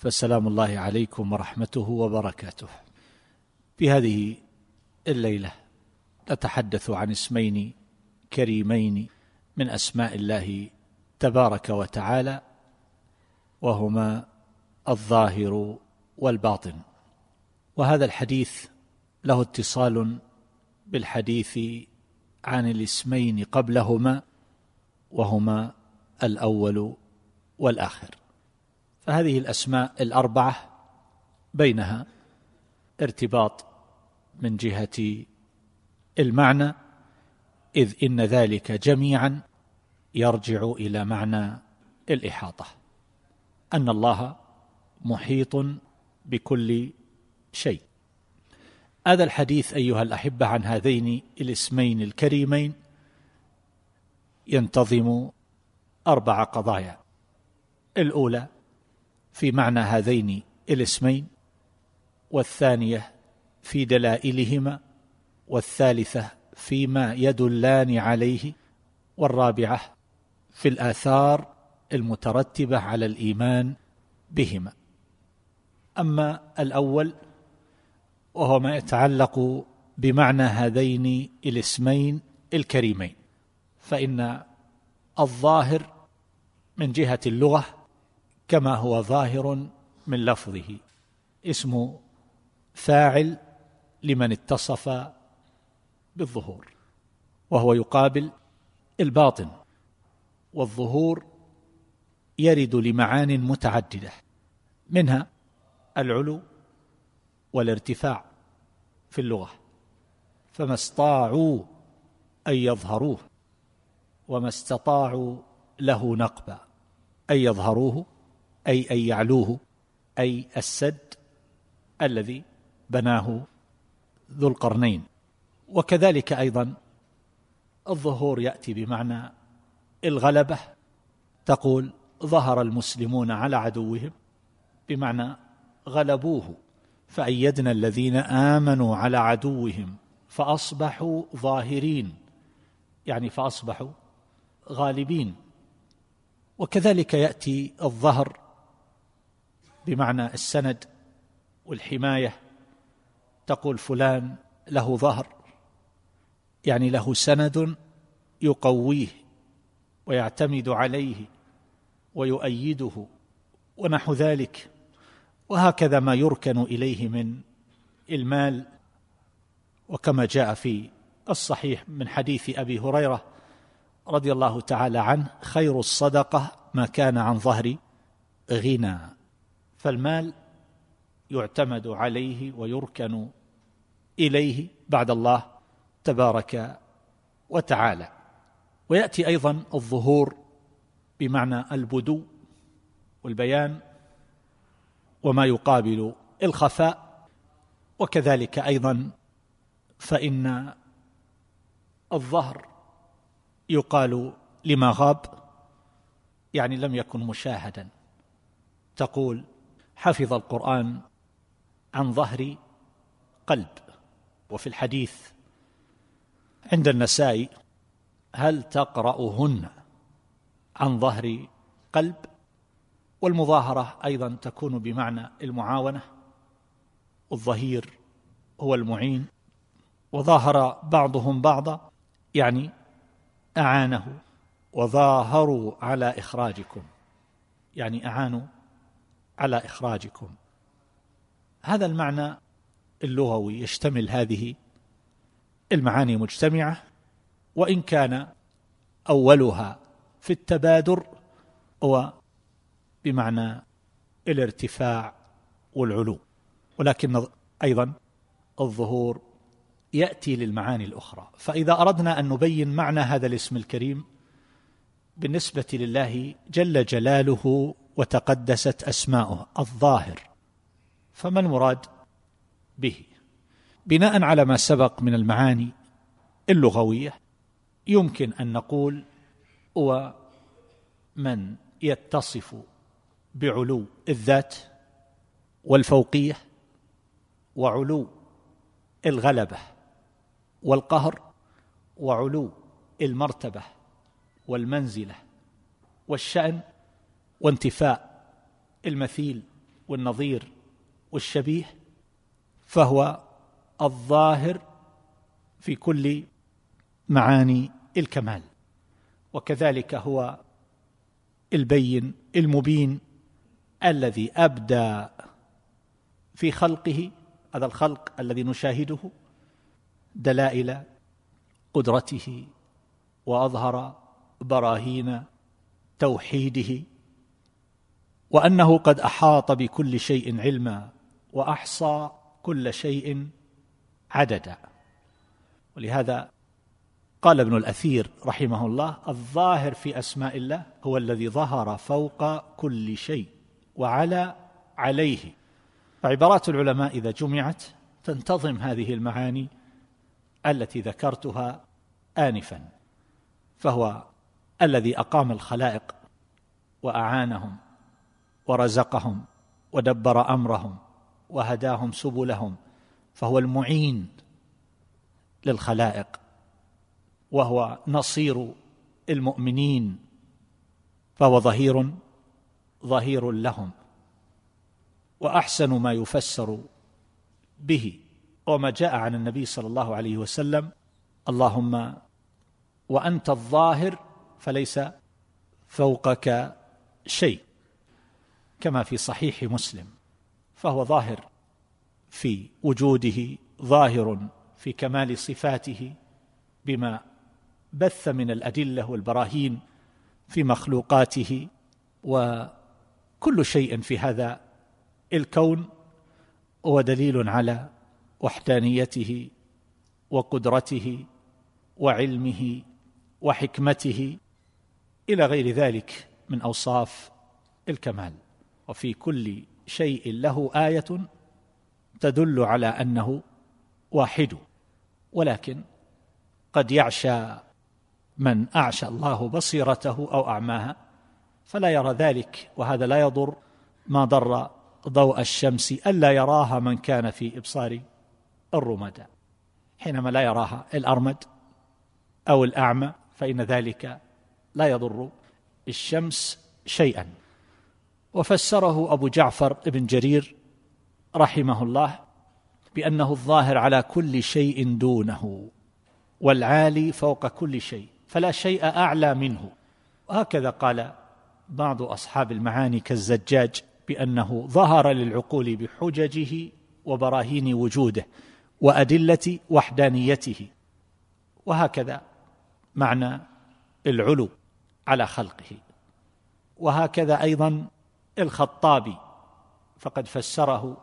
فسلام الله عليكم ورحمته وبركاته. في هذه الليلة نتحدث عن اسمين كريمين من أسماء الله تبارك وتعالى وهما الظاهر والباطن. وهذا الحديث له اتصال بالحديث عن الاسمين قبلهما وهما الأول والآخر. فهذه الأسماء الأربعة بينها ارتباط من جهة المعنى إذ إن ذلك جميعا يرجع إلى معنى الإحاطة. أن الله محيط بكل شيء. هذا الحديث أيها الأحبة عن هذين الاسمين الكريمين ينتظم أربع قضايا. الأولى في معنى هذين الاسمين والثانية في دلائلهما والثالثة فيما يدلان عليه والرابعة في الآثار المترتبة على الإيمان بهما. أما الأول وهو ما يتعلق بمعنى هذين الاسمين الكريمين فإن الظاهر من جهة اللغة كما هو ظاهر من لفظه. اسم فاعل لمن اتصف بالظهور وهو يقابل الباطن والظهور يرد لمعان متعددة منها العلو والارتفاع في اللغة فما استطاعوا أن يظهروه وما استطاعوا له نقبا أن يظهروه أي ان يعلوه أي السد الذي بناه ذو القرنين. وكذلك أيضا الظهور يأتي بمعنى الغلبة. تقول ظهر المسلمون على عدوهم بمعنى غلبوه فأيدنا الذين آمنوا على عدوهم فأصبحوا ظاهرين يعني فأصبحوا غالبين. وكذلك يأتي الظهر بمعنى السند والحماية تقول فلان له ظهر يعني له سند يقويه ويعتمد عليه ويؤيده ونحو ذلك. وهكذا ما يركن إليه من المال. وكما جاء في الصحيح من حديث أبي هريرة رضي الله تعالى عنه خير الصدقة ما كان عن ظهر غنى. فالمال يعتمد عليه ويركن إليه بعد الله تبارك وتعالى. ويأتي أيضا الظهور بمعنى البدو والبيان وما يقابل الخفاء وكذلك أيضا فإن الظهر يقال لما غاب يعني لم يكن مشاهدا. تقول حفظ القرآن عن ظهر قلب. وفي الحديث عند النساء هل تقرأهن عن ظهر قلب؟ والمظاهرة أيضا تكون بمعنى المعاونة. والظهير هو المعين. وظاهر بعضهم بعضا يعني أعانه. وظاهروا على إخراجكم يعني أعانوا على إخراجكم. هذا المعنى اللغوي يشتمل هذه المعاني مجتمعة وإن كان أولها في التبادر هو بمعنى الارتفاع والعلو. ولكن أيضا الظهور يأتي للمعاني الأخرى. فإذا أردنا أن نبين معنى هذا الاسم الكريم بالنسبة لله جل جلاله وتقدست أسماؤه الظاهر فما المراد به؟ بناء على ما سبق من المعاني اللغوية يمكن أن نقول هو من يتصف بعلو الذات والفوقية وعلو الغلبة والقهر وعلو المرتبة والمنزلة والشأن وانتفاء المثيل والنظير والشبيه فهو الظاهر في كل معاني الكمال. وكذلك هو البين المبين الذي أبدى في خلقه هذا الخلق الذي نشاهده دلائل قدرته وأظهر براهين توحيده وأنه قد أحاط بكل شيء علما وأحصى كل شيء عددا. ولهذا قال ابن الأثير رحمه الله الظاهر في أسماء الله هو الذي ظهر فوق كل شيء وعلى عليه. فعبارات العلماء إذا جمعت تنتظم هذه المعاني التي ذكرتها انفا فهو الذي أقام الخلائق وأعانهم. ورزقهم ودبر أمرهم وهداهم سبلهم فهو المعين للخلائق وهو نصير المؤمنين فهو ظهير ظهير لهم وأحسن ما يفسر به وما جاء عن النبي صلى الله عليه وسلم اللهم وأنت الظاهر فليس فوقك شيء. كما في صحيح مسلم فهو ظاهر في وجوده ظاهر في كمال صفاته بما بث من الأدلة والبراهين في مخلوقاته وكل شيء في هذا الكون هو دليل على وحدانيته وقدرته وعلمه وحكمته إلى غير ذلك من أوصاف الكمال. وفي كل شيء له آية تدل على أنه واحد ولكن قد يعشى من أعشى الله بصيرته أو أعماها فلا يرى ذلك وهذا لا يضر. ما ضر ضوء الشمس ألا يراها من كان في إبصار الرمد حينما لا يراها الأرمد أو الأعمى فإن ذلك لا يضر الشمس شيئا. وفسره أبو جعفر بن جرير رحمه الله بأنه الظاهر على كل شيء دونه والعالي فوق كل شيء فلا شيء أعلى منه. وهكذا قال بعض أصحاب المعاني كالزجاج بأنه ظهر للعقول بحججه وبراهين وجوده وأدلة وحدانيته. وهكذا معنى العلو على خلقه. وهكذا أيضا الخطابي فقد فسره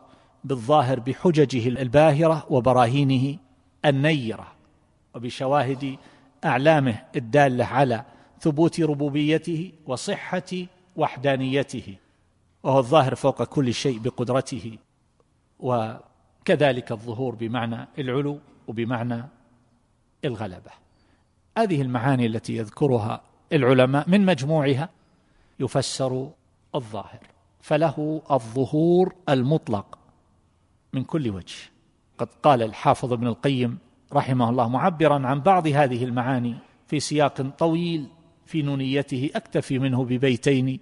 بالظاهر بحججه الباهرة وبراهينه النيرة وبشواهد أعلامه الدالة على ثبوت ربوبيته وصحة وحدانيته وهو الظاهر فوق كل شيء بقدرته وكذلك الظهور بمعنى العلو وبمعنى الغلبة. هذه المعاني التي يذكرها العلماء من مجموعها يفسر الظاهر فله الظهور المطلق من كل وجه. قد قال الحافظ ابن القيم رحمه الله معبرا عن بعض هذه المعاني في سياق طويل في نونيته أكتفي منه ببيتين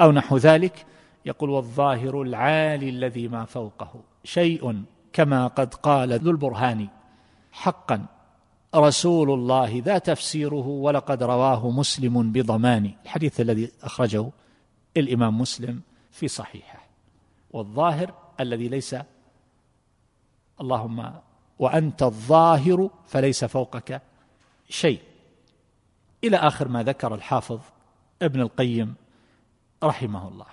أو نحو ذلك. يقول والظاهر العالي الذي ما فوقه. شيء كما قد قال ذو البرهان. حقا رسول الله ذا تفسيره ولقد رواه مسلم بضمان الحديث الذي أخرجه الإمام مسلم في صحيحه. والظاهر الذي ليس اللهم وأنت الظاهر فليس فوقك شيء. إلى آخر ما ذكر الحافظ ابن القيم رحمه الله.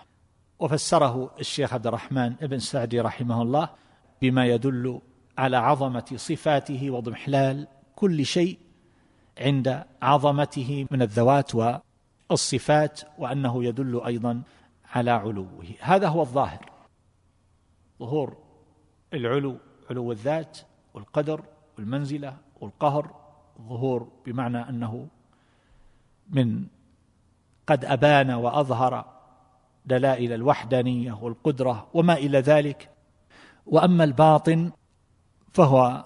وفسره الشيخ عبد الرحمن بن سعدي رحمه الله بما يدل على عظمة صفاته واضمحلال كل شيء عند عظمته من الذوات والصفات وأنه يدل أيضا على علوه. هذا هو الظاهر. ظهور العلو علو الذات والقدر والمنزلة والقهر. الظهور بمعنى أنه من قد أبان وأظهر دلائل الوحدانية والقدرة وما إلى ذلك. وأما الباطن فهو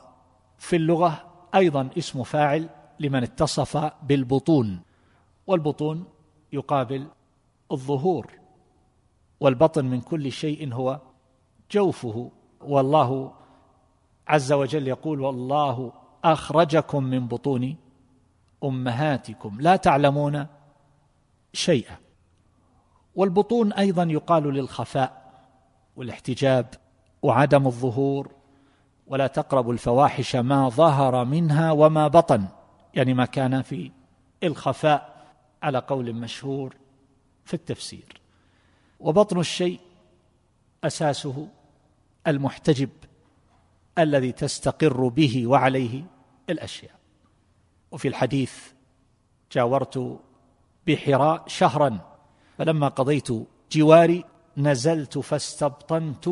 في اللغة أيضا اسم فاعل لمن اتصف بالبطون. والبطون يقابل الظهور والبطن من كل شيء هو جوفه. والله عز وجل يقول والله أخرجكم من بطون أمهاتكم. لا تعلمون شيئا. والبطون أيضا يقال للخفاء والاحتجاب وعدم الظهور ولا تقربوا الفواحش ما ظهر منها وما بطن يعني ما كان في الخفاء. على قول مشهور في التفسير. وبطن الشيء أساسه المحتجب الذي تستقر به وعليه الأشياء. وفي الحديث جاورت بحراء شهرا فلما قضيت جواري نزلت فاستبطنت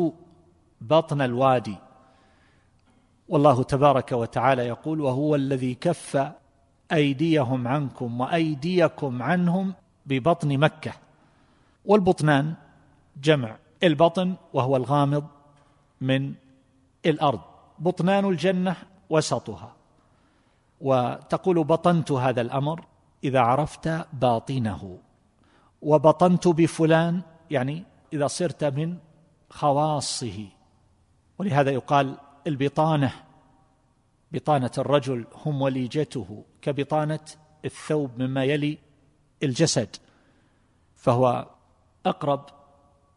بطن الوادي. والله تبارك وتعالى يقول وهو الذي كف أيديهم عنكم وأيديكم عنهم ببطن مكة. والبطنان جمع البطن وهو الغامض من الأرض. بطنان الجنة وسطها. وتقول بطنت هذا الأمر إذا عرفت باطنه. وبطنت بفلان يعني إذا صرت من خواصه. ولهذا يقال البطانة. بطانة الرجل هم وليجته كبطانة الثوب مما يلي الجسد فهو أقرب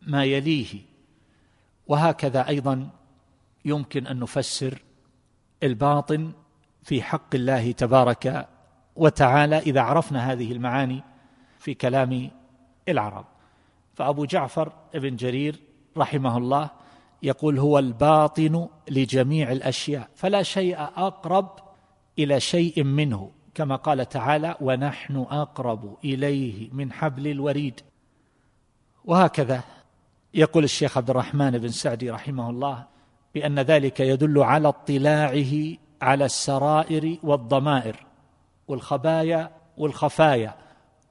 ما يليه. وهكذا أيضا يمكن أن نفسر الباطن في حق الله تبارك وتعالى إذا عرفنا هذه المعاني في كلام العرب. فأبو جعفر ابن جرير رحمه الله يقول هو الباطن لجميع الأشياء فلا شيء أقرب إلى شيء منه كما قال تعالى ونحن أقرب إليه من حبل الوريد وهكذا يقول الشيخ عبد الرحمن بن سعدي رحمه الله بأن ذلك يدل على اطلاعه على السرائر والضمائر والخبايا والخفايا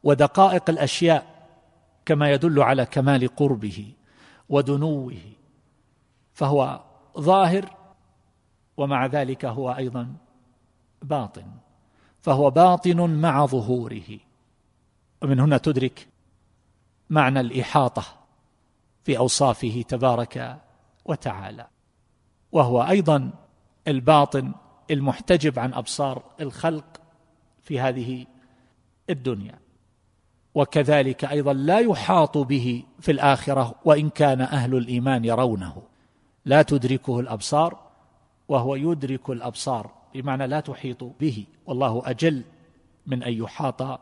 ودقائق الأشياء كما يدل على كمال قربه ودنوه فهو ظاهر ومع ذلك هو أيضا باطن فهو باطن مع ظهوره. ومن هنا تدرك معنى الإحاطة في أوصافه تبارك وتعالى. وهو أيضا الباطن المحتجب عن أبصار الخلق في هذه الدنيا. وكذلك أيضا لا يحاط به في الآخرة وإن كان أهل الإيمان يرونه. لا تدركه الأبصار وهو يدرك الأبصار بمعنى لا تحيط به والله أجل من أن يحاط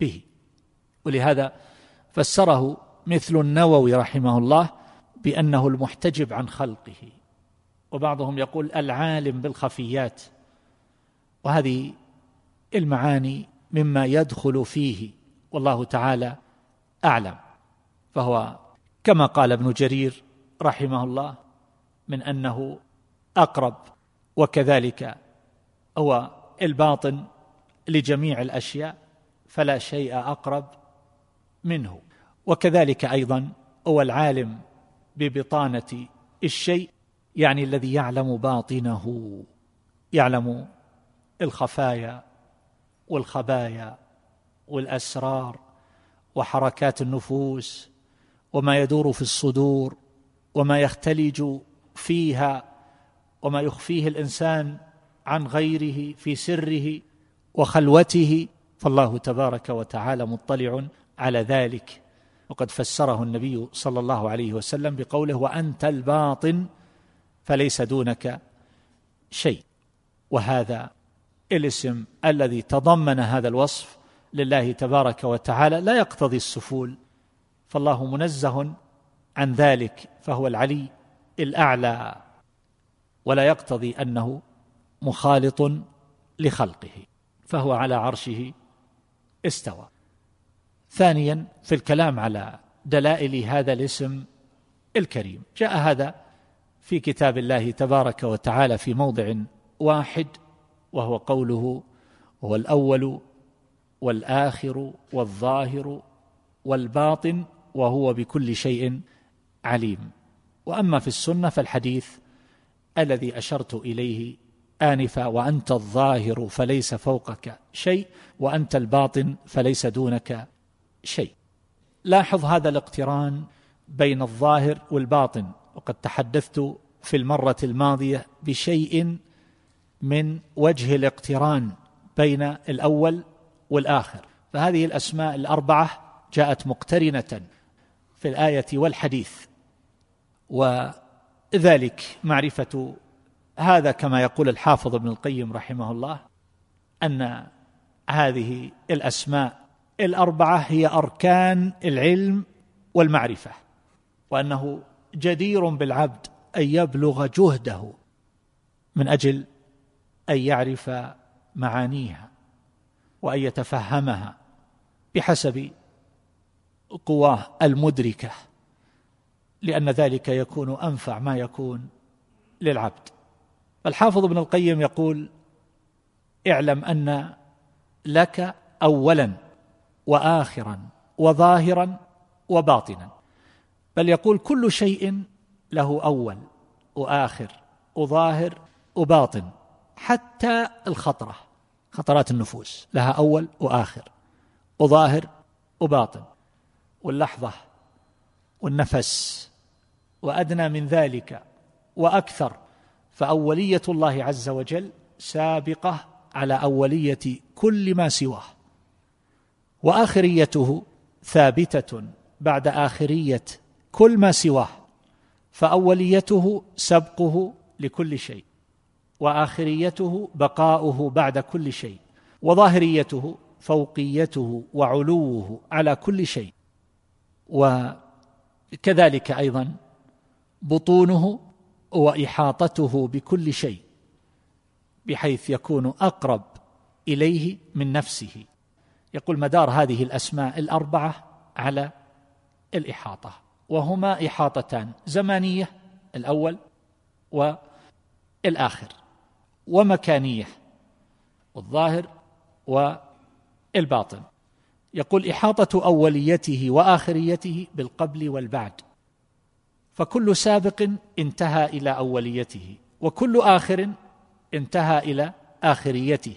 به. ولهذا فسره مثل النووي رحمه الله بأنه المحتجب عن خلقه. وبعضهم يقول العالم بالخفيات وهذه المعاني مما يدخل فيه والله تعالى أعلم. فهو كما قال ابن جرير رحمه الله من أنه أقرب وكذلك هو الباطن لجميع الأشياء فلا شيء أقرب منه. وكذلك أيضا هو العالم ببطانة الشيء يعني الذي يعلم باطنه يعلم الخفايا والخبايا والأسرار وحركات النفوس وما يدور في الصدور وما يختلج فيها وما يخفيه الإنسان عن غيره في سره وخلوته فالله تبارك وتعالى مطلع على ذلك. وقد فسره النبي صلى الله عليه وسلم بقوله وأنت الباطن فليس دونك شيء وهذا الاسم الذي تضمن هذا الوصف لله تبارك وتعالى لا يقتضي السفول فالله منزه عن ذلك فهو العلي الأعلى ولا يقتضي أنه مخالط لخلقه فهو على عرشه استوى. ثانيا في الكلام على دلائل هذا الاسم الكريم. جاء هذا في كتاب الله تبارك وتعالى في موضع واحد وهو قوله هو الأول والآخر والظاهر والباطن وهو بكل شيء عليم. وأما في السنة فالحديث الذي أشرت إليه آنفا وأنت الظاهر فليس فوقك شيء وأنت الباطن فليس دونك شيء. لاحظ هذا الاقتران بين الظاهر والباطن وقد تحدثت في المرة الماضية بشيء من وجه الاقتران بين الأول والآخر. فهذه الأسماء الأربعة جاءت مقترنة في الآية والحديث. وذلك معرفة هذا كما يقول الحافظ ابن القيم رحمه الله أن هذه الأسماء الأربعة هي أركان العلم والمعرفة وأنه جدير بالعبد أن يبلغ جهده من أجل أن يعرف معانيها وأن يتفهمها بحسب قواه المدركة. لأن ذلك يكون أنفع ما يكون للعبد. الحافظ ابن القيم يقول اعلم أن لك اولا واخرا وظاهرا وباطنا. بل يقول كل شيء له أول وآخر وظاهر وباطن حتى الخطرة خطرات النفوس لها أول وآخر وظاهر وباطن. واللحظة والنفس وأدنى من ذلك وأكثر فأولية الله عز وجل سابقة على أولية كل ما سواه. وآخريته ثابتة بعد آخرية كل ما سواه فأوليته سبقه لكل شيء وآخريته بقاؤه بعد كل شيء وظاهريته فوقيته وعلوه على كل شيء. وكذلك أيضا بطونه وإحاطته بكل شيء بحيث يكون أقرب إليه من نفسه. يقول مدار هذه الأسماء الأربعة على الإحاطة وهما إحاطتان زمانية الأول والآخر ومكانية والظاهر والباطن. يقول إحاطة أوليته وآخريته بالقبل والبعد. فكل سابق انتهى إلى أوليته وكل آخر انتهى إلى آخريته.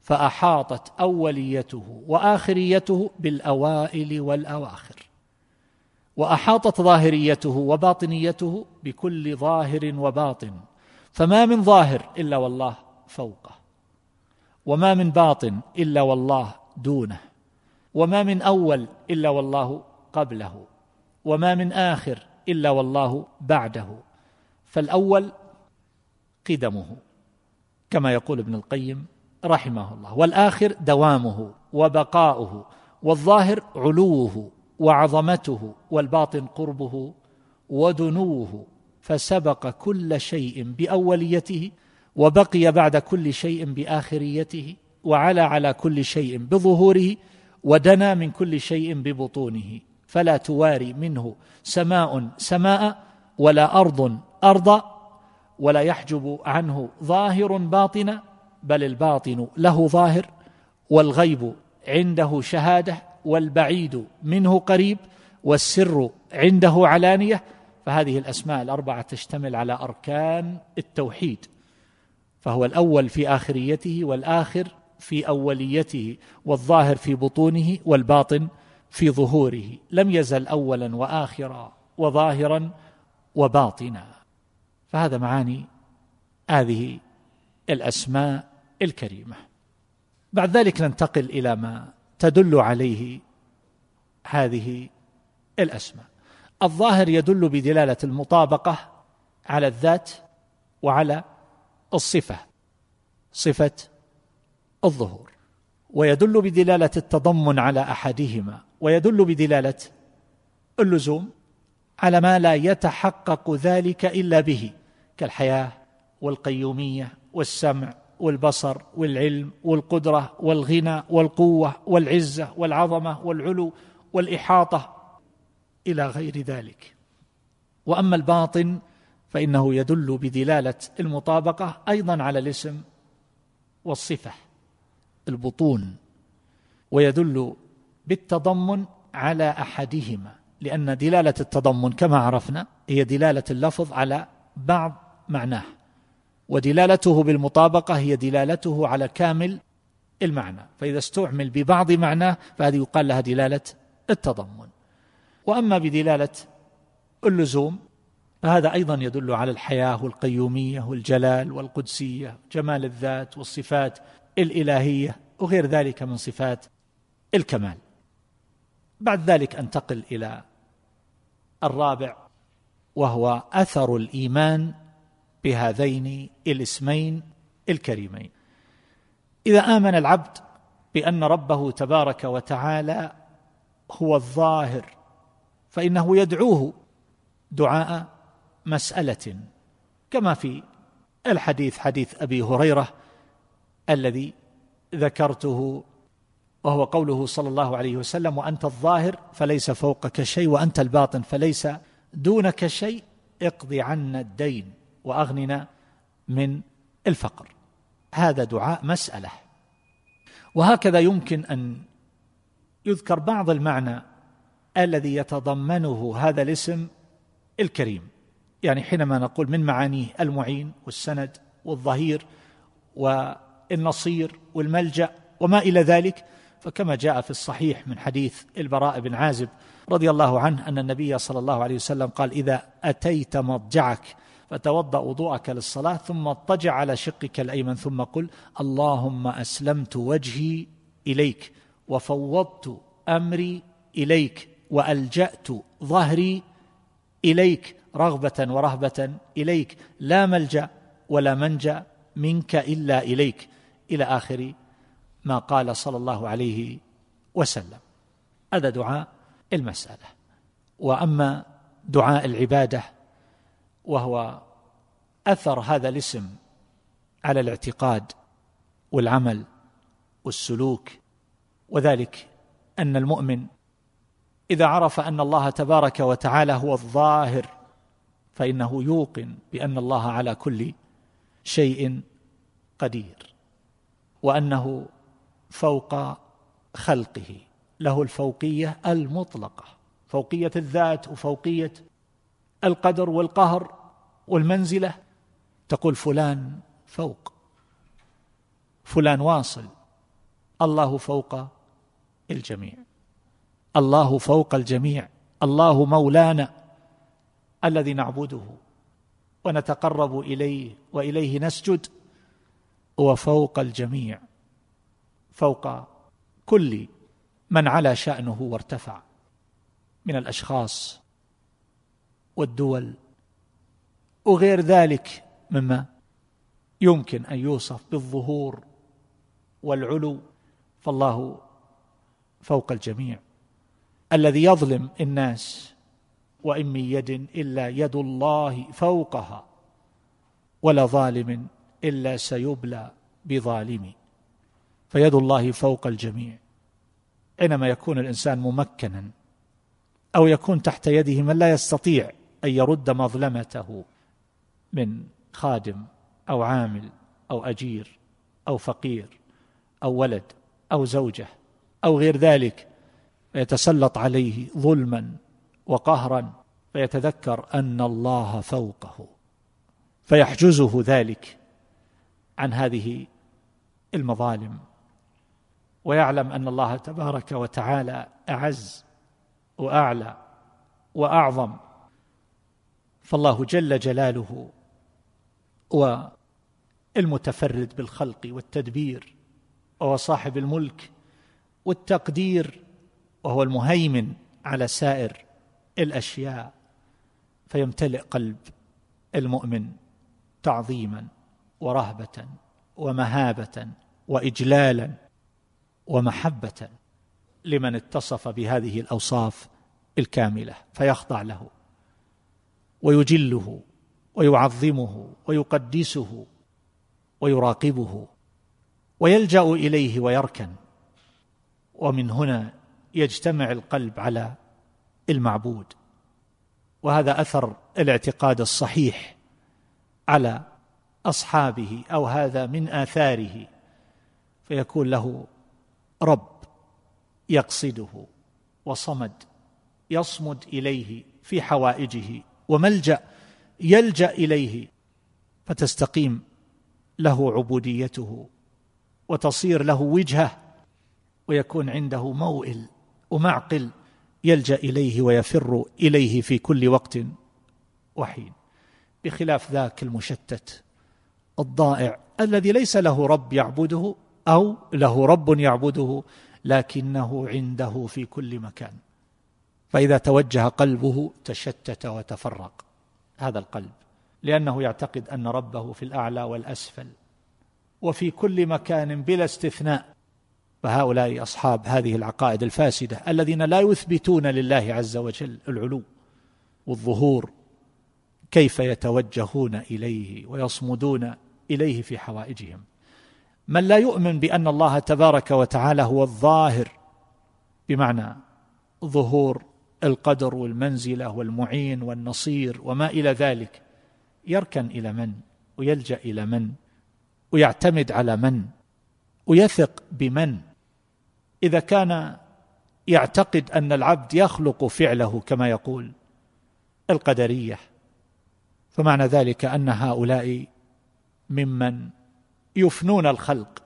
فأحاطت أوليته وآخريته بالأوائل والأواخر وأحاطت ظاهريته وباطنيته بكل ظاهر وباطن. فما من ظاهر إلا والله فوقه وما من باطن إلا والله دونه وما من أول إلا والله قبله وما من آخر إلا والله بعده. فالأول قدمه كما يقول ابن القيم رحمه الله. والآخر دوامه وبقاؤه والظاهر علوه وعظمته والباطن قربه ودنوه. فسبق كل شيء بأوليته وبقي بعد كل شيء بآخريته وعلى على كل شيء بظهوره ودنا من كل شيء ببطونه. فلا تواري منه سماء سماء ولا أرض ارضا ولا يحجب عنه ظاهر باطنا بل الباطن له ظاهر والغيب عنده شهادة والبعيد منه قريب والسر عنده علانية. فهذه الأسماء الأربعة تشتمل على أركان التوحيد فهو الأول في آخريته والآخر في أوليته والظاهر في بطونه والباطن في ظهوره لم يزل اولا واخرا وظاهرا وباطنا. فهذا معاني هذه الأسماء الكريمة. بعد ذلك ننتقل إلى ما تدل عليه هذه الأسماء. الظاهر يدل بدلالة المطابقة على الذات وعلى الصفة صفة الظهور ويدل بدلالة التضمن على أحدهما. ويدل بدلالة اللزوم على ما لا يتحقق ذلك إلا به كالحياة والقيومية والسمع والبصر والعلم والقدرة والغنى والقوة والعزة والعظمة والعلو والإحاطة إلى غير ذلك. وأما الباطن فإنه يدل بدلالة المطابقة أيضا على الاسم والصفة البطون ويدل بالتضمن على أحدهما لأن دلالة التضمن كما عرفنا هي دلالة اللفظ على بعض معناه ودلالته بالمطابقة هي دلالته على كامل المعنى فإذا استعمل ببعض معناه فهذه يقال لها دلالة التضمن. وأما بدلالة اللزوم فهذا أيضا يدل على الحياة والقيومية والجلال والقدسية جمال الذات والصفات الإلهية وغير ذلك من صفات الكمال. بعد ذلك أنتقل إلى الرابع وهو أثر الإيمان بهذين الاسمين الكريمين. إذا آمن العبد بأن ربه تبارك وتعالى هو الظاهر فإنه يدعوه دعاء مسألة كما في الحديث حديث أبي هريرة الذي ذكرته وهو قوله صلى الله عليه وسلم وأنت الظاهر فليس فوقك شيء وأنت الباطن فليس دونك شيء اقض عنا الدين وأغننا من الفقر. هذا دعاء مسألة. وهكذا يمكن أن يذكر بعض المعنى الذي يتضمنه هذا الاسم الكريم. يعني حينما نقول من معانيه المعين والسند والظهير والنصير والملجأ وما إلى ذلك فكما جاء في الصحيح من حديث البراء بن عازب رضي الله عنه أن النبي صلى الله عليه وسلم قال إذا أتيت مضجعك فتوضأ وضوءك للصلاة ثم اضطجع على شقك الأيمن ثم قل اللهم أسلمت وجهي إليك وفوضت أمري إليك وألجأت ظهري إليك رغبة ورهبة إليك لا ملجأ ولا منجأ منك إلا إليك إلى آخر ما قال صلى الله عليه وسلم. هذا دعاء المسألة. وأما دعاء العبادة وهو أثر هذا الاسم على الاعتقاد والعمل والسلوك وذلك أن المؤمن إذا عرف أن الله تبارك وتعالى هو الظاهر فإنه يوقن بأن الله على كل شيء قدير وأنه فوق خلقه له الفوقية المطلقة. فوقية الذات وفوقية القدر والقهر والمنزلة. تقول فلان فوق فلان واصل الله فوق الجميع. الله فوق الجميع الله مولانا الذي نعبده ونتقرب إليه وإليه نسجد هو فوق الجميع. فوق كل من علا شأنه وارتفع من الأشخاص والدول وغير ذلك مما يمكن أن يوصف بالظهور والعلو فالله فوق الجميع. الذي يظلم الناس وإن من يد إلا يد الله فوقها ولا ظالم إلا سيبلى بظالم فيد الله فوق الجميع. حينما يكون الإنسان ممكنا أو يكون تحت يده من لا يستطيع أن يرد مظلمته من خادم أو عامل أو أجير أو فقير أو ولد أو زوجة أو غير ذلك فيتسلط عليه ظلما وقهرا فيتذكر أن الله فوقه. فيحجزه ذلك عن هذه المظالم. ويعلم أن الله تبارك وتعالى أعز وأعلى وأعظم. فالله جل جلاله هو المتفرد بالخلق والتدبير وهو صاحب الملك والتقدير وهو المهيمن على سائر الأشياء فيمتلئ قلب المؤمن تعظيما ورهبه ومهابه واجلالا ومحبة لمن اتصف بهذه الأوصاف الكاملة فيخضع له ويجله ويعظمه ويقدسه ويراقبه ويلجأ إليه ويركن ومن هنا يجتمع القلب على المعبود. وهذا أثر الاعتقاد الصحيح على أصحابه أو هذا من آثاره فيكون له رب يقصده وصمد يصمد إليه في حوائجه وملجأ يلجأ إليه فتستقيم له عبوديته وتصير له وجهة ويكون عنده موئل ومعقل يلجأ إليه ويفر إليه في كل وقت وحين. بخلاف ذاك المشتت الضائع الذي ليس له رب يعبده أو له رب يعبده لكنه عنده في كل مكان. فإذا توجه قلبه تشتت وتفرق. هذا القلب. لأنه يعتقد أن ربه في الأعلى والأسفل. وفي كل مكان بلا استثناء. فهؤلاء أصحاب هذه العقائد الفاسدة الذين لا يثبتون لله عز وجل العلو والظهور كيف يتوجهون إليه ويصمدون إليه في حوائجهم. من لا يؤمن بأن الله تبارك وتعالى هو الظاهر بمعنى ظهور القدر والمنزلة والمعين والنصير وما إلى ذلك. يركن إلى من؟ ويلجأ إلى من؟ ويعتمد على من؟ ويثق بمن؟ إذا كان يعتقد أن العبد يخلق فعله كما يقول القدرية فمعنى ذلك أن هؤلاء ممن يفنون الخلق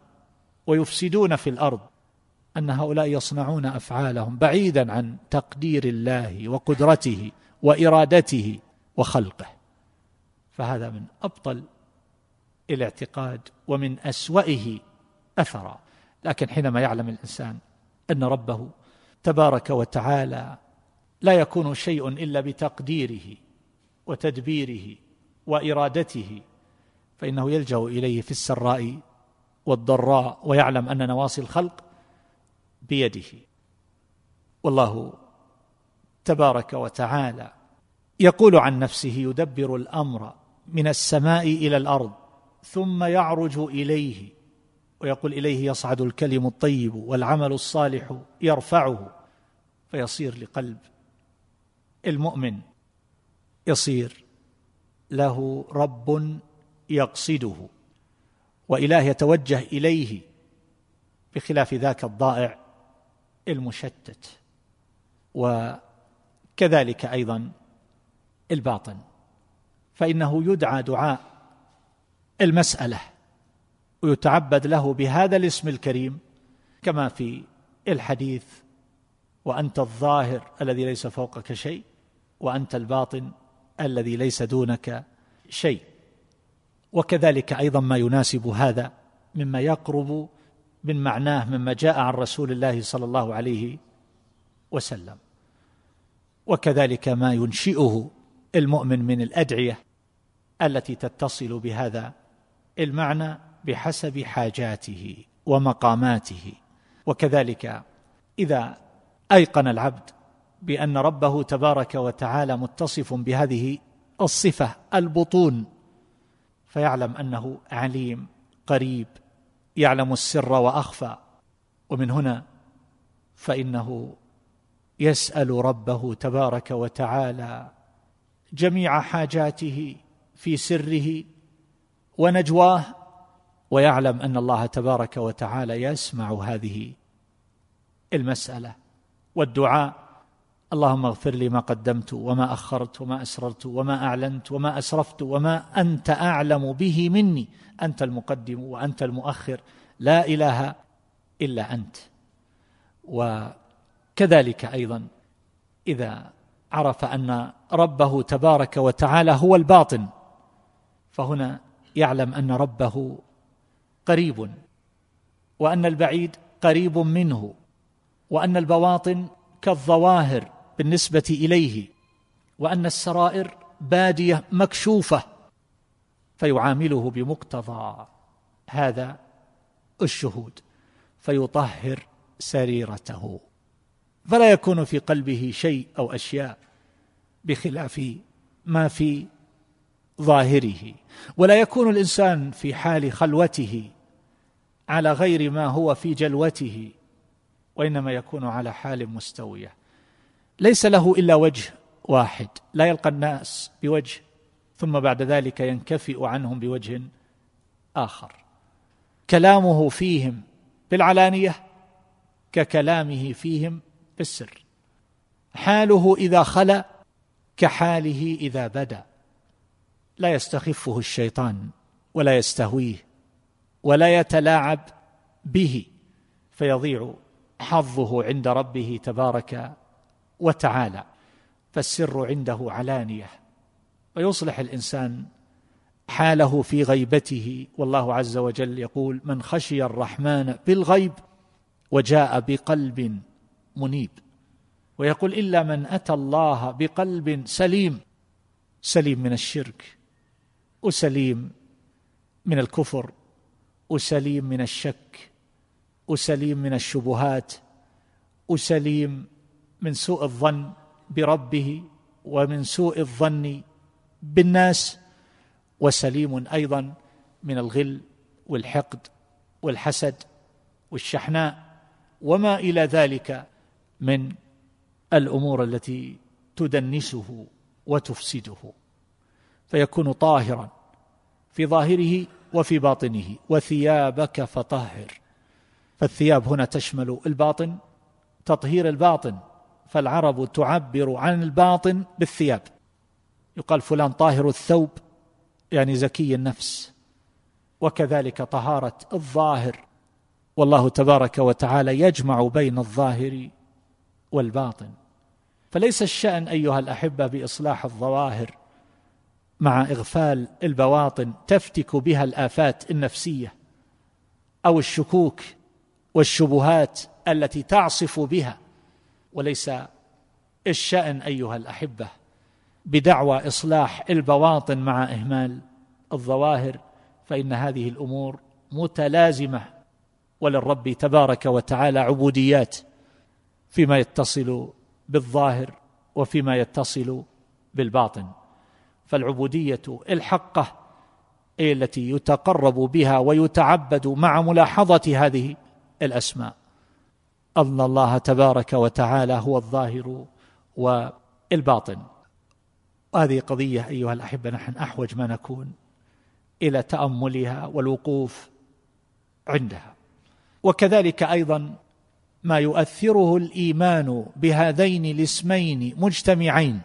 ويفسدون في الأرض أن هؤلاء يصنعون أفعالهم بعيدا عن تقدير الله وقدرته وإرادته وخلقه. فهذا من أبطل الاعتقاد ومن اسوئه أثرا. لكن حينما يعلم الإنسان أن ربه تبارك وتعالى لا يكون شيء إلا بتقديره وتدبيره وإرادته فإنه يلجأ إليه في السراء والضراء ويعلم أن نواصي الخلق بيده. والله تبارك وتعالى يقول عن نفسه يدبر الأمر من السماء إلى الأرض ثم يعرج إليه ويقول إليه يصعد الكلم الطيب والعمل الصالح يرفعه فيصير لقلب المؤمن. يصير له رب يقصده وإله يتوجه إليه بخلاف ذاك الضائع المشتت. وكذلك أيضا الباطن. فإنه يدعى دعاء المسألة ويتعبد له بهذا الاسم الكريم كما في الحديث وأنت الظاهر الذي ليس فوقك شيء وأنت الباطن الذي ليس دونك شيء. وكذلك أيضا ما يناسب هذا مما يقرب من معناه مما جاء عن رسول الله صلى الله عليه وسلم. وكذلك ما ينشئه المؤمن من الأدعية التي تتصل بهذا المعنى بحسب حاجاته ومقاماته. وكذلك إذا أيقن العبد بأن ربه تبارك وتعالى متصف بهذه الصفة البطون فيعلم أنه عليم قريب يعلم السر وأخفى. ومن هنا فإنه يسأل ربه تبارك وتعالى جميع حاجاته في سره ونجواه ويعلم أن الله تبارك وتعالى يسمع هذه المسألة والدعاء. اللهم اغفر لي ما قدمت وما أخرت وما أسررت وما أعلنت وما أسرفت وما أنت أعلم به مني. أنت المقدم وأنت المؤخر. لا إله إلا أنت. وكذلك أيضا إذا عرف أن ربه تبارك وتعالى هو الباطن فهنا يعلم أن ربه قريب وأن البعيد قريب منه وأن البواطن كالظواهر. بالنسبة إليه وأن السرائر بادية مكشوفة فيعامله بمقتضى هذا الشهود فيطهر سريرته. فلا يكون في قلبه شيء أو أشياء بخلاف ما في ظاهره. ولا يكون الإنسان في حال خلوته على غير ما هو في جلوته وإنما يكون على حال مستويه. ليس له إلا وجه واحد لا يلقى الناس بوجه ثم بعد ذلك ينكفئ عنهم بوجه آخر. كلامه فيهم بالعلانية ككلامه فيهم بالسر. حاله إذا خلأ كحاله إذا بدأ. لا يستخفه الشيطان ولا يستهويه ولا يتلاعب به فيضيع حظه عند ربه تبارك وتعالى فالسر عنده علانية ويصلح الإنسان حاله في غيبته. والله عز وجل يقول من خشي الرحمن بالغيب وجاء بقلب منيب ويقول إلا من أتى الله بقلب سليم سليم من الشرك وسليم من الكفر وسليم من الشك وسليم من الشبهات وسليم من سوء الظن بربه ومن سوء الظن بالناس وسليم أيضا من الغل والحقد والحسد والشحناء وما إلى ذلك من الأمور التي تدنسه وتفسده. فيكون طاهرا في ظاهره وفي باطنه وثيابك فطهر. فالثياب هنا تشمل الباطن تطهير الباطن. فالعرب تعبر عن الباطن بالثياب. يقال فلان طاهر الثوب يعني زكي النفس. وكذلك طهارة الظاهر. والله تبارك وتعالى يجمع بين الظاهر والباطن. فليس الشأن أيها الأحبة بإصلاح الظواهر مع إغفال البواطن تفتك بها الآفات النفسية أو الشكوك والشبهات التي تعصف بها. وليس الشأن أيها الأحبة بدعوى إصلاح البواطن مع إهمال الظواهر فإن هذه الأمور متلازمة وللرب تبارك وتعالى عبوديات فيما يتصل بالظاهر وفيما يتصل بالباطن. فالعبودية الحقة هي التي يتقرب بها ويتعبد مع ملاحظة هذه الأسماء. أن الله تبارك وتعالى هو الظاهر والباطن. وهذه قضية أيها الأحبة نحن أحوج ما نكون إلى تأملها والوقوف عندها. وكذلك أيضا ما يؤثره الإيمان بهذين الاسمين مجتمعين.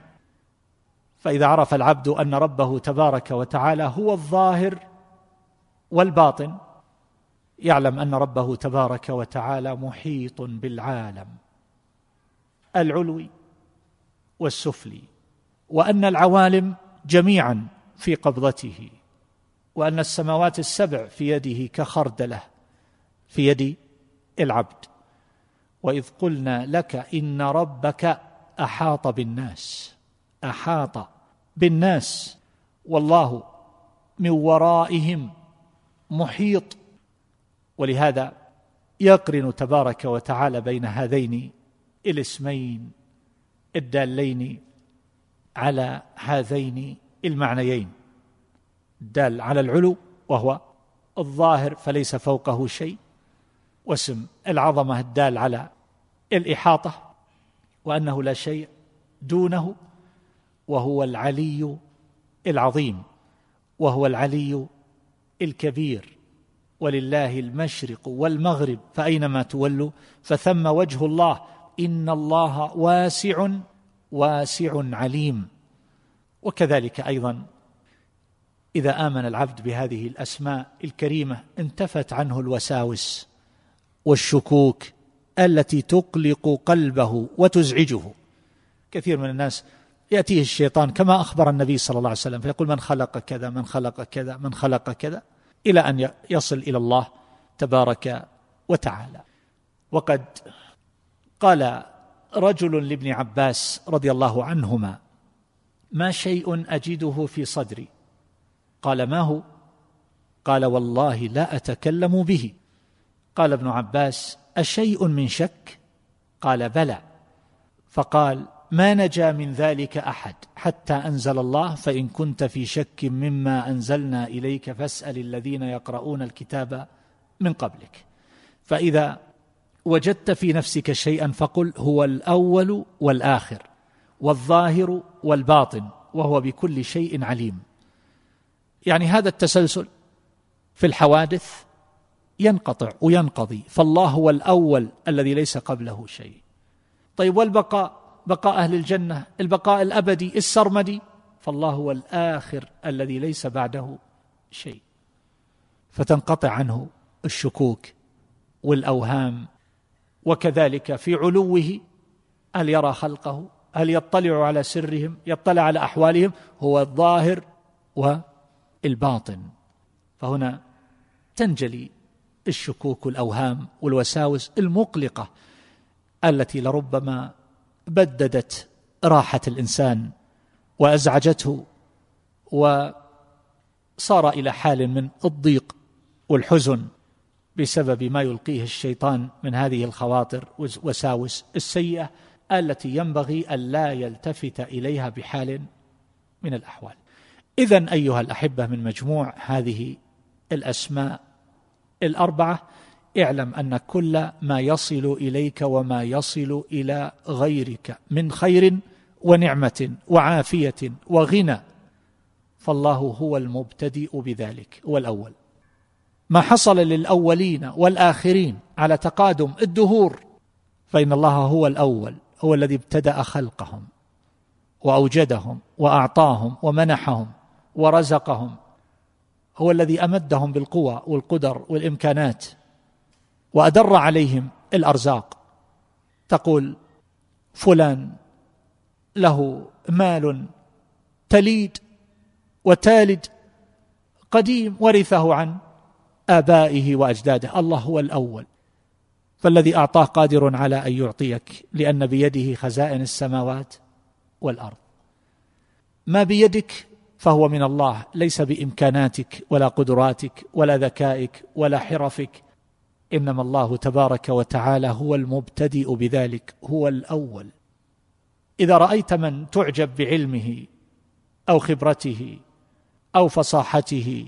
فإذا عرف العبد أن ربه تبارك وتعالى هو الظاهر والباطن يعلم أن ربه تبارك وتعالى محيط بالعالم. العلوي والسفلي وأن العوالم جميعا في قبضته وأن السماوات السبع في يده كخردلة في يد العبد. وإذ قلنا لك إن ربك أحاط بالناس أحاط بالناس والله من ورائهم محيط ولهذا يقرن تبارك وتعالى بين هذين الاسمين الدالين على هذين المعنيين. الدال على العلو وهو الظاهر فليس فوقه شيء واسم العظمة الدال على الإحاطة وأنه لا شيء دونه وهو العلي العظيم وهو العلي الكبير. ولله المشرق والمغرب فأينما تولوا؟ فثم وجه الله إن الله واسع واسع عليم. وكذلك أيضا إذا آمن العبد بهذه الأسماء الكريمة انتفت عنه الوساوس والشكوك التي تقلق قلبه وتزعجه. كثير من الناس يأتيه الشيطان كما أخبر النبي صلى الله عليه وسلم فيقول من خلق كذا من خلق كذا من خلق كذا. إلى أن يصل إلى الله تبارك وتعالى. وقد قال رجل لابن عباس رضي الله عنهما ما شيء أجده في صدري؟ قال ما هو؟ قال والله لا أتكلم به. قال ابن عباس أشيء من شك؟ قال بلى. فقال ما نجا من ذلك أحد حتى أنزل الله فإن كنت في شك مما أنزلنا إليك فاسأل الذين يقرؤون الكتاب من قبلك. فإذا وجدت في نفسك شيئا فقل هو الأول والآخر والظاهر والباطن وهو بكل شيء عليم. يعني هذا التسلسل في الحوادث ينقطع وينقضي فالله هو الأول الذي ليس قبله شيء. طيب والبقاء؟ بقاء أهل الجنة البقاء الأبدي السرمدي. فالله هو الآخر الذي ليس بعده شيء. فتنقطع عنه الشكوك والأوهام. وكذلك في علوه هل يرى خلقه؟ هل يطلع على سرهم؟ يطلع على أحوالهم؟ هو الظاهر والباطن. فهنا تنجلي الشكوك والاوهام والوساوس المقلقة التي لربما بددت راحة الإنسان وأزعجته وصار إلى حال من الضيق والحزن بسبب ما يلقيه الشيطان من هذه الخواطر والوساوس السيئة التي ينبغي أن لا يلتفت إليها بحال من الأحوال. اذا أيها الأحبة من مجموع هذه الأسماء الأربعة اعلم أن كل ما يصل إليك وما يصل إلى غيرك من خير ونعمة وعافية وغنى فالله هو المبتدئ بذلك هو الأول. ما حصل للأولين والآخرين على تقادم الدهور فإن الله هو الأول هو الذي ابتدأ خلقهم وأوجدهم وأعطاهم ومنحهم ورزقهم هو الذي أمدهم بالقوى والقدر والإمكانات. وأدر عليهم الأرزاق. تقول فلان له مال تليد وتالد قديم ورثه عن آبائه وأجداده. الله هو الأول. فالذي أعطاه قادر على أن يعطيك لأن بيده خزائن السماوات والأرض. ما بيدك فهو من الله ليس بإمكاناتك ولا قدراتك ولا ذكائك ولا حرفك إنما الله تبارك وتعالى هو المبتدئ بذلك هو الأول. إذا رأيت من تعجب بعلمه أو خبرته أو فصاحته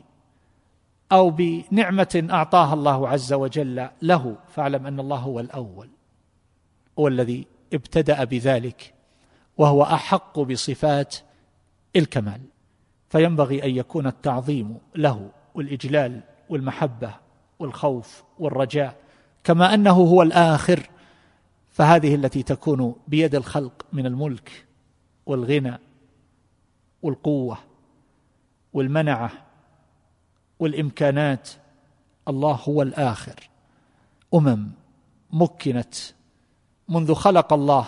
أو بنعمة أعطاها الله عز وجل له فاعلم أن الله هو الأول هو الذي ابتدأ بذلك وهو أحق بصفات الكمال. فينبغي أن يكون التعظيم له والإجلال والمحبة والخوف والرجاء كما أنه هو الآخر فهذه التي تكون بيد الخلق من الملك والغنى والقوة والمنعة والإمكانات الله هو الآخر. أمم مكنت منذ خلق الله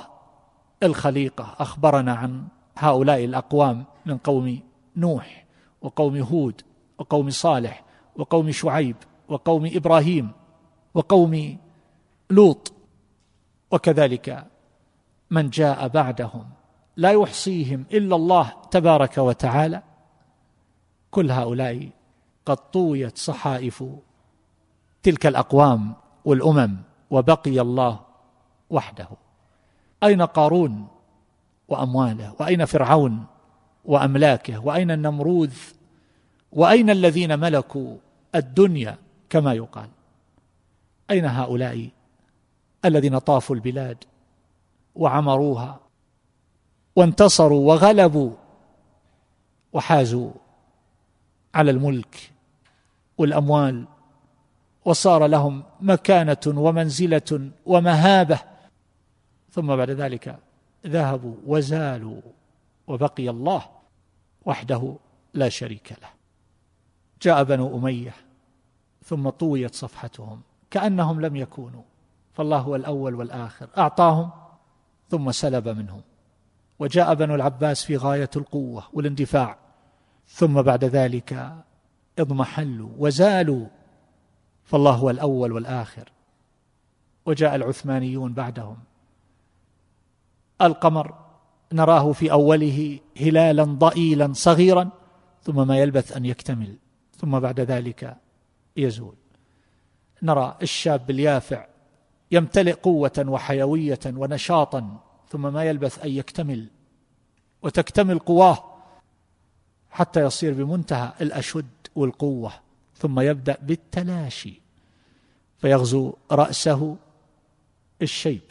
الخليقة أخبرنا عن هؤلاء الأقوام من قوم نوح وقوم هود وقوم صالح وقوم شعيب. وقوم إبراهيم وقوم لوط وكذلك من جاء بعدهم لا يحصيهم إلا الله تبارك وتعالى. كل هؤلاء قد طويت صحائف تلك الأقوام والأمم وبقي الله وحده. أين قارون وأمواله؟ وأين فرعون وأملاكه؟ وأين النمروذ؟ وأين الذين ملكوا الدنيا؟ كما يقال. أين هؤلاء الذين طافوا البلاد وعمروها وانتصروا وغلبوا وحازوا على الملك والأموال وصار لهم مكانة ومنزلة ومهابة ثم بعد ذلك ذهبوا وزالوا وبقي الله وحده لا شريك له. جاء بنو أمية ثم طويت صفحتهم كأنهم لم يكونوا فالله هو الأول والآخر. أعطاهم ثم سلب منهم. وجاء بنو العباس في غاية القوة والاندفاع ثم بعد ذلك اضمحلوا وزالوا فالله هو الأول والآخر. وجاء العثمانيون بعدهم. القمر نراه في أوله هلالا ضئيلا صغيرا ثم ما يلبث أن يكتمل ثم بعد ذلك يزول. نرى الشاب اليافع يمتلئ قوة وحيوية ونشاطا ثم ما يلبث أن يكتمل وتكتمل قواه حتى يصير بمنتهى الأشد والقوة ثم يبدأ بالتلاشي فيغزو رأسه الشيب.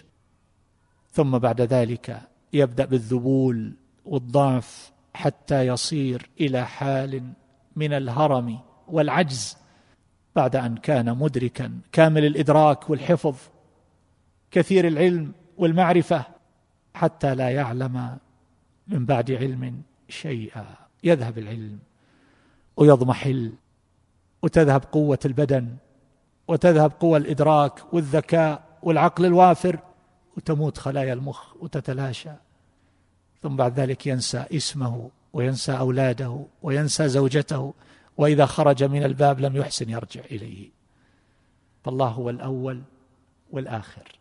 ثم بعد ذلك يبدأ بالذبول والضعف حتى يصير إلى حال من الهرم والعجز. بعد أن كان مدركا. كامل الإدراك والحفظ كثير العلم والمعرفة حتى لا يعلم من بعد علم شيئا. يذهب العلم ويضمحل وتذهب قوة البدن وتذهب قوى الإدراك والذكاء والعقل الوافر وتموت خلايا المخ وتتلاشى. ثم بعد ذلك ينسى اسمه وينسى أولاده وينسى زوجته. وإذا خرج من الباب لم يحسن يرجع إليه. فالله هو الأول والآخر.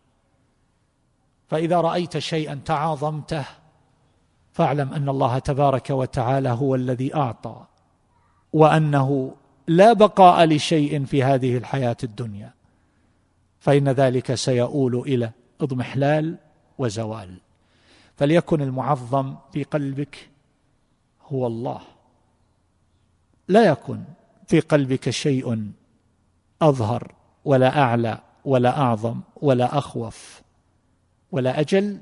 فإذا رأيت شيئا تعاظمته فاعلم أن الله تبارك وتعالى هو الذي أعطى وأنه لا بقاء لشيء في هذه الحياة الدنيا. فإن ذلك سيؤول إلى اضمحلال وزوال. فليكن المعظم في قلبك هو الله. لا يكن في قلبك شيء أظهر ولا أعلى ولا أعظم ولا أخوف ولا أجل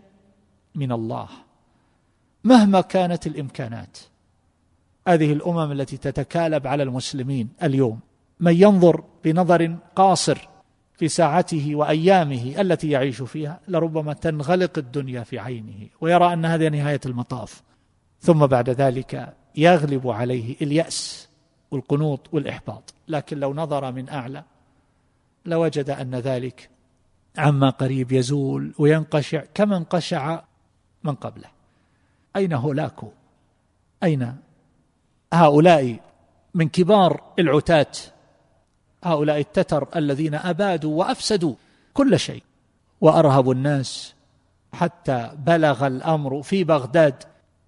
من الله. مهما كانت الإمكانات هذه الأمم التي تتكالب على المسلمين اليوم من ينظر بنظر قاصر في ساعته وأيامه التي يعيش فيها لربما تنغلق الدنيا في عينه ويرى ان هذه نهاية المطاف. ثم بعد ذلك يغلب عليه اليأس. والقنوط والإحباط لكن لو نظر من أعلى لوجد أن ذلك عما قريب يزول وينقشع كما انقشع من قبله. أين هولاكو أين هؤلاء من كبار العتاة؟ هؤلاء التتر الذين أبادوا وأفسدوا كل شيء. وارهبوا الناس حتى بلغ الأمر في بغداد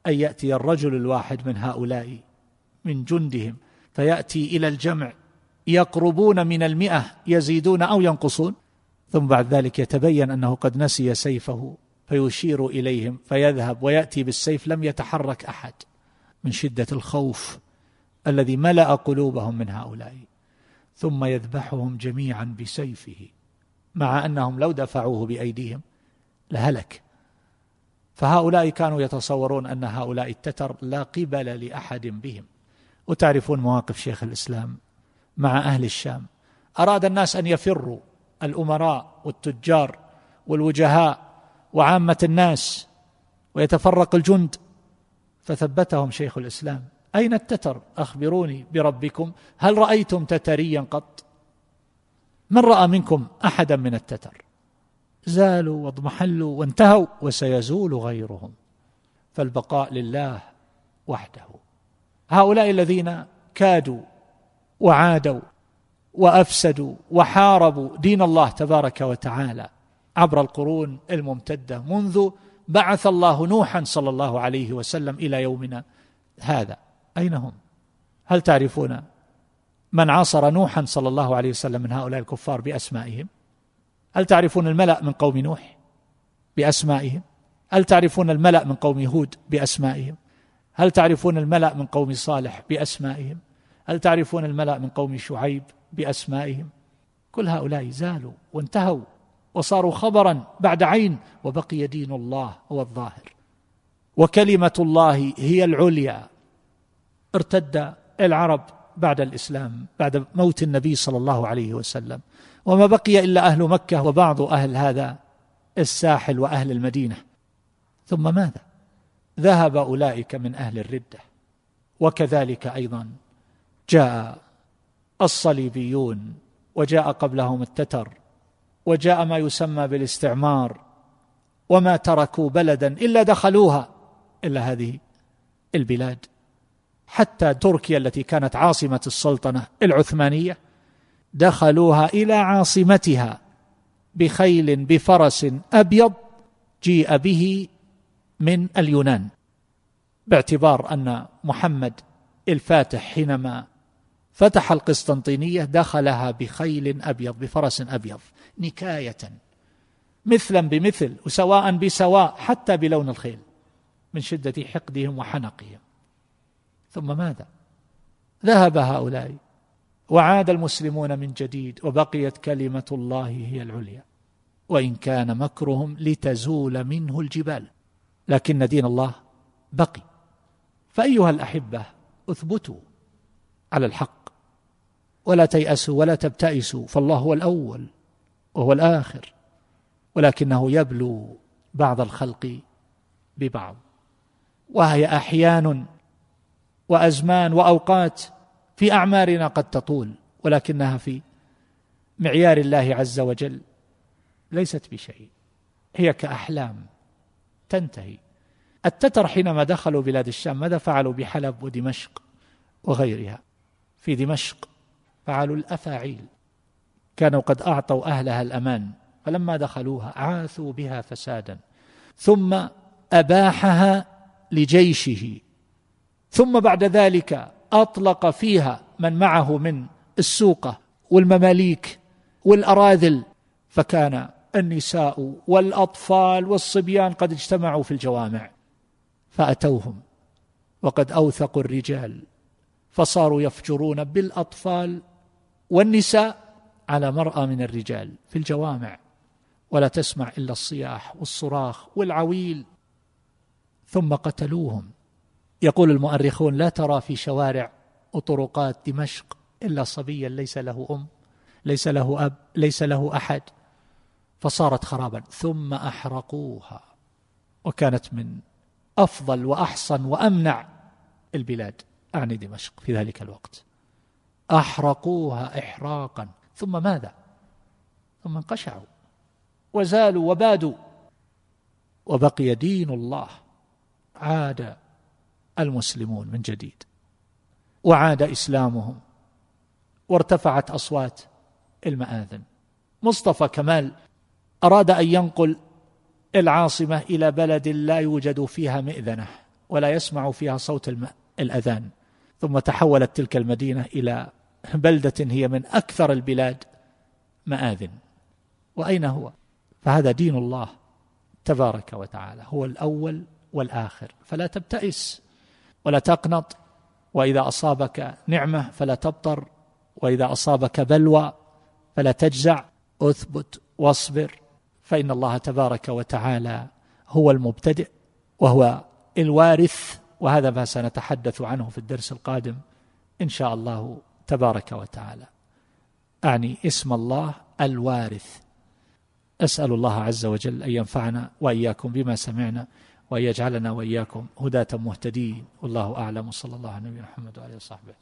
أن يأتي الرجل الواحد من هؤلاء من جندهم. فيأتي إلى الجمع. يقربون من المئة يزيدون أو ينقصون. ثم بعد ذلك يتبين أنه قد نسي سيفه فيشير إليهم فيذهب ويأتي بالسيف لم يتحرك أحد. من شدة الخوف الذي ملأ قلوبهم من هؤلاء. ثم يذبحهم جميعا بسيفه مع أنهم لو دفعوه بأيديهم لهلك. فهؤلاء كانوا يتصورون أن هؤلاء التتر لا قبل لأحد بهم. وتعرفون مواقف شيخ الإسلام مع أهل الشام. أراد الناس أن يفروا الأمراء والتجار والوجهاء وعامة الناس ويتفرق الجند. فثبتهم شيخ الإسلام. أين التتر؟ أخبروني بربكم. هل رأيتم تتريا قط؟ من رأى منكم أحدا من التتر؟ زالوا واضمحلوا وانتهوا وسيزول غيرهم. فالبقاء لله وحده. هؤلاء الذين كادوا وعادوا وأفسدوا وحاربوا دين الله تبارك وتعالى عبر القرون الممتدة منذ بعث الله نوحا صلى الله عليه وسلم إلى يومنا هذا. أين هم؟ هل تعرفون من عاصر نوحا صلى الله عليه وسلم من هؤلاء الكفار بأسمائهم؟ هل تعرفون الملأ من قوم نوح بأسمائهم؟ هل تعرفون الملأ من قوم هود بأسمائهم؟ هل تعرفون الملأ من قوم صالح بأسمائهم؟ هل تعرفون الملأ من قوم شعيب بأسمائهم؟ كل هؤلاء زالوا وانتهوا وصاروا خبرا بعد عين وبقي دين الله هو الظاهر. وكلمة الله هي العليا. ارتد العرب بعد الإسلام بعد موت النبي صلى الله عليه وسلم. وما بقي إلا أهل مكة وبعض أهل هذا الساحل وأهل المدينة. ثم ماذا؟ ذهب أولئك من أهل الردة. وكذلك أيضا جاء الصليبيون وجاء قبلهم التتر وجاء ما يسمى بالاستعمار وما تركوا بلدا إلا دخلوها الا هذه البلاد. حتى تركيا التي كانت عاصمة السلطنة العثمانية دخلوها إلى عاصمتها بخيل بفرس أبيض جيء به من اليونان باعتبار أن محمد الفاتح حينما فتح القسطنطينية دخلها بخيل أبيض بفرس أبيض نكاية مثلا بمثل وسواء بسواء حتى بلون الخيل من شدة حقدهم وحنقهم. ثم ماذا؟ ذهب هؤلاء وعاد المسلمون من جديد وبقيت كلمة الله هي العليا وإن كان مكرهم لتزول منه الجبال. لكن دين الله بقي. فأيها الأحبة اثبتوا على الحق. ولا تيأسوا ولا تبتئسوا فالله هو الأول وهو الآخر ولكنه يبلو بعض الخلق ببعض. وهي أحيان وأزمان وأوقات في أعمارنا قد تطول ولكنها في معيار الله عز وجل ليست بشيء هي كأحلام. تنتهي. التتر حينما دخلوا بلاد الشام ماذا فعلوا بحلب ودمشق وغيرها؟ في دمشق فعلوا الأفاعيل. كانوا قد أعطوا أهلها الأمان فلما دخلوها عاثوا بها فسادا. ثم أباحها لجيشه. ثم بعد ذلك أطلق فيها من معه من السوقة والمماليك والأراذل فكان النساء والأطفال والصبيان قد اجتمعوا في الجوامع فأتوهم وقد أوثقوا الرجال فصاروا يفجرون بالأطفال والنساء على مرأى من الرجال في الجوامع ولا تسمع إلا الصياح والصراخ والعويل ثم قتلوهم. يقول المؤرخون لا ترى في شوارع وطرقات دمشق إلا صبيا ليس له أم ليس له أب ليس له أحد. فصارت خرابا. ثم أحرقوها. وكانت من أفضل وأحصن وأمنع البلاد أعني دمشق في ذلك الوقت. أحرقوها إحراقا. ثم ماذا؟ ثم انقشعوا. وزالوا وبادوا. وبقي دين الله. عاد المسلمون من جديد. وعاد إسلامهم. وارتفعت أصوات المآذن. مصطفى كمال أراد أن ينقل العاصمة إلى بلد لا يوجد فيها مئذنة ولا يسمع فيها صوت الأذان. ثم تحولت تلك المدينة إلى بلدة هي من أكثر البلاد مآذن. وأين هو؟ فهذا دين الله تبارك وتعالى هو الأول والآخر. فلا تبتئس ولا تقنط وإذا أصابك نعمة فلا تبطر وإذا أصابك بلوى فلا تجزع. اثبت واصبر. فإن الله تبارك وتعالى هو المبتدئ وهو الوارث وهذا ما سنتحدث عنه في الدرس القادم إن شاء الله تبارك وتعالى. أعني اسم الله الوارث. أسأل الله عز وجل أن ينفعنا وإياكم بما سمعنا وأن يجعلنا وإياكم هداة مهتدين. والله أعلم. صلى الله على نبينا محمد وعلى وصحبه.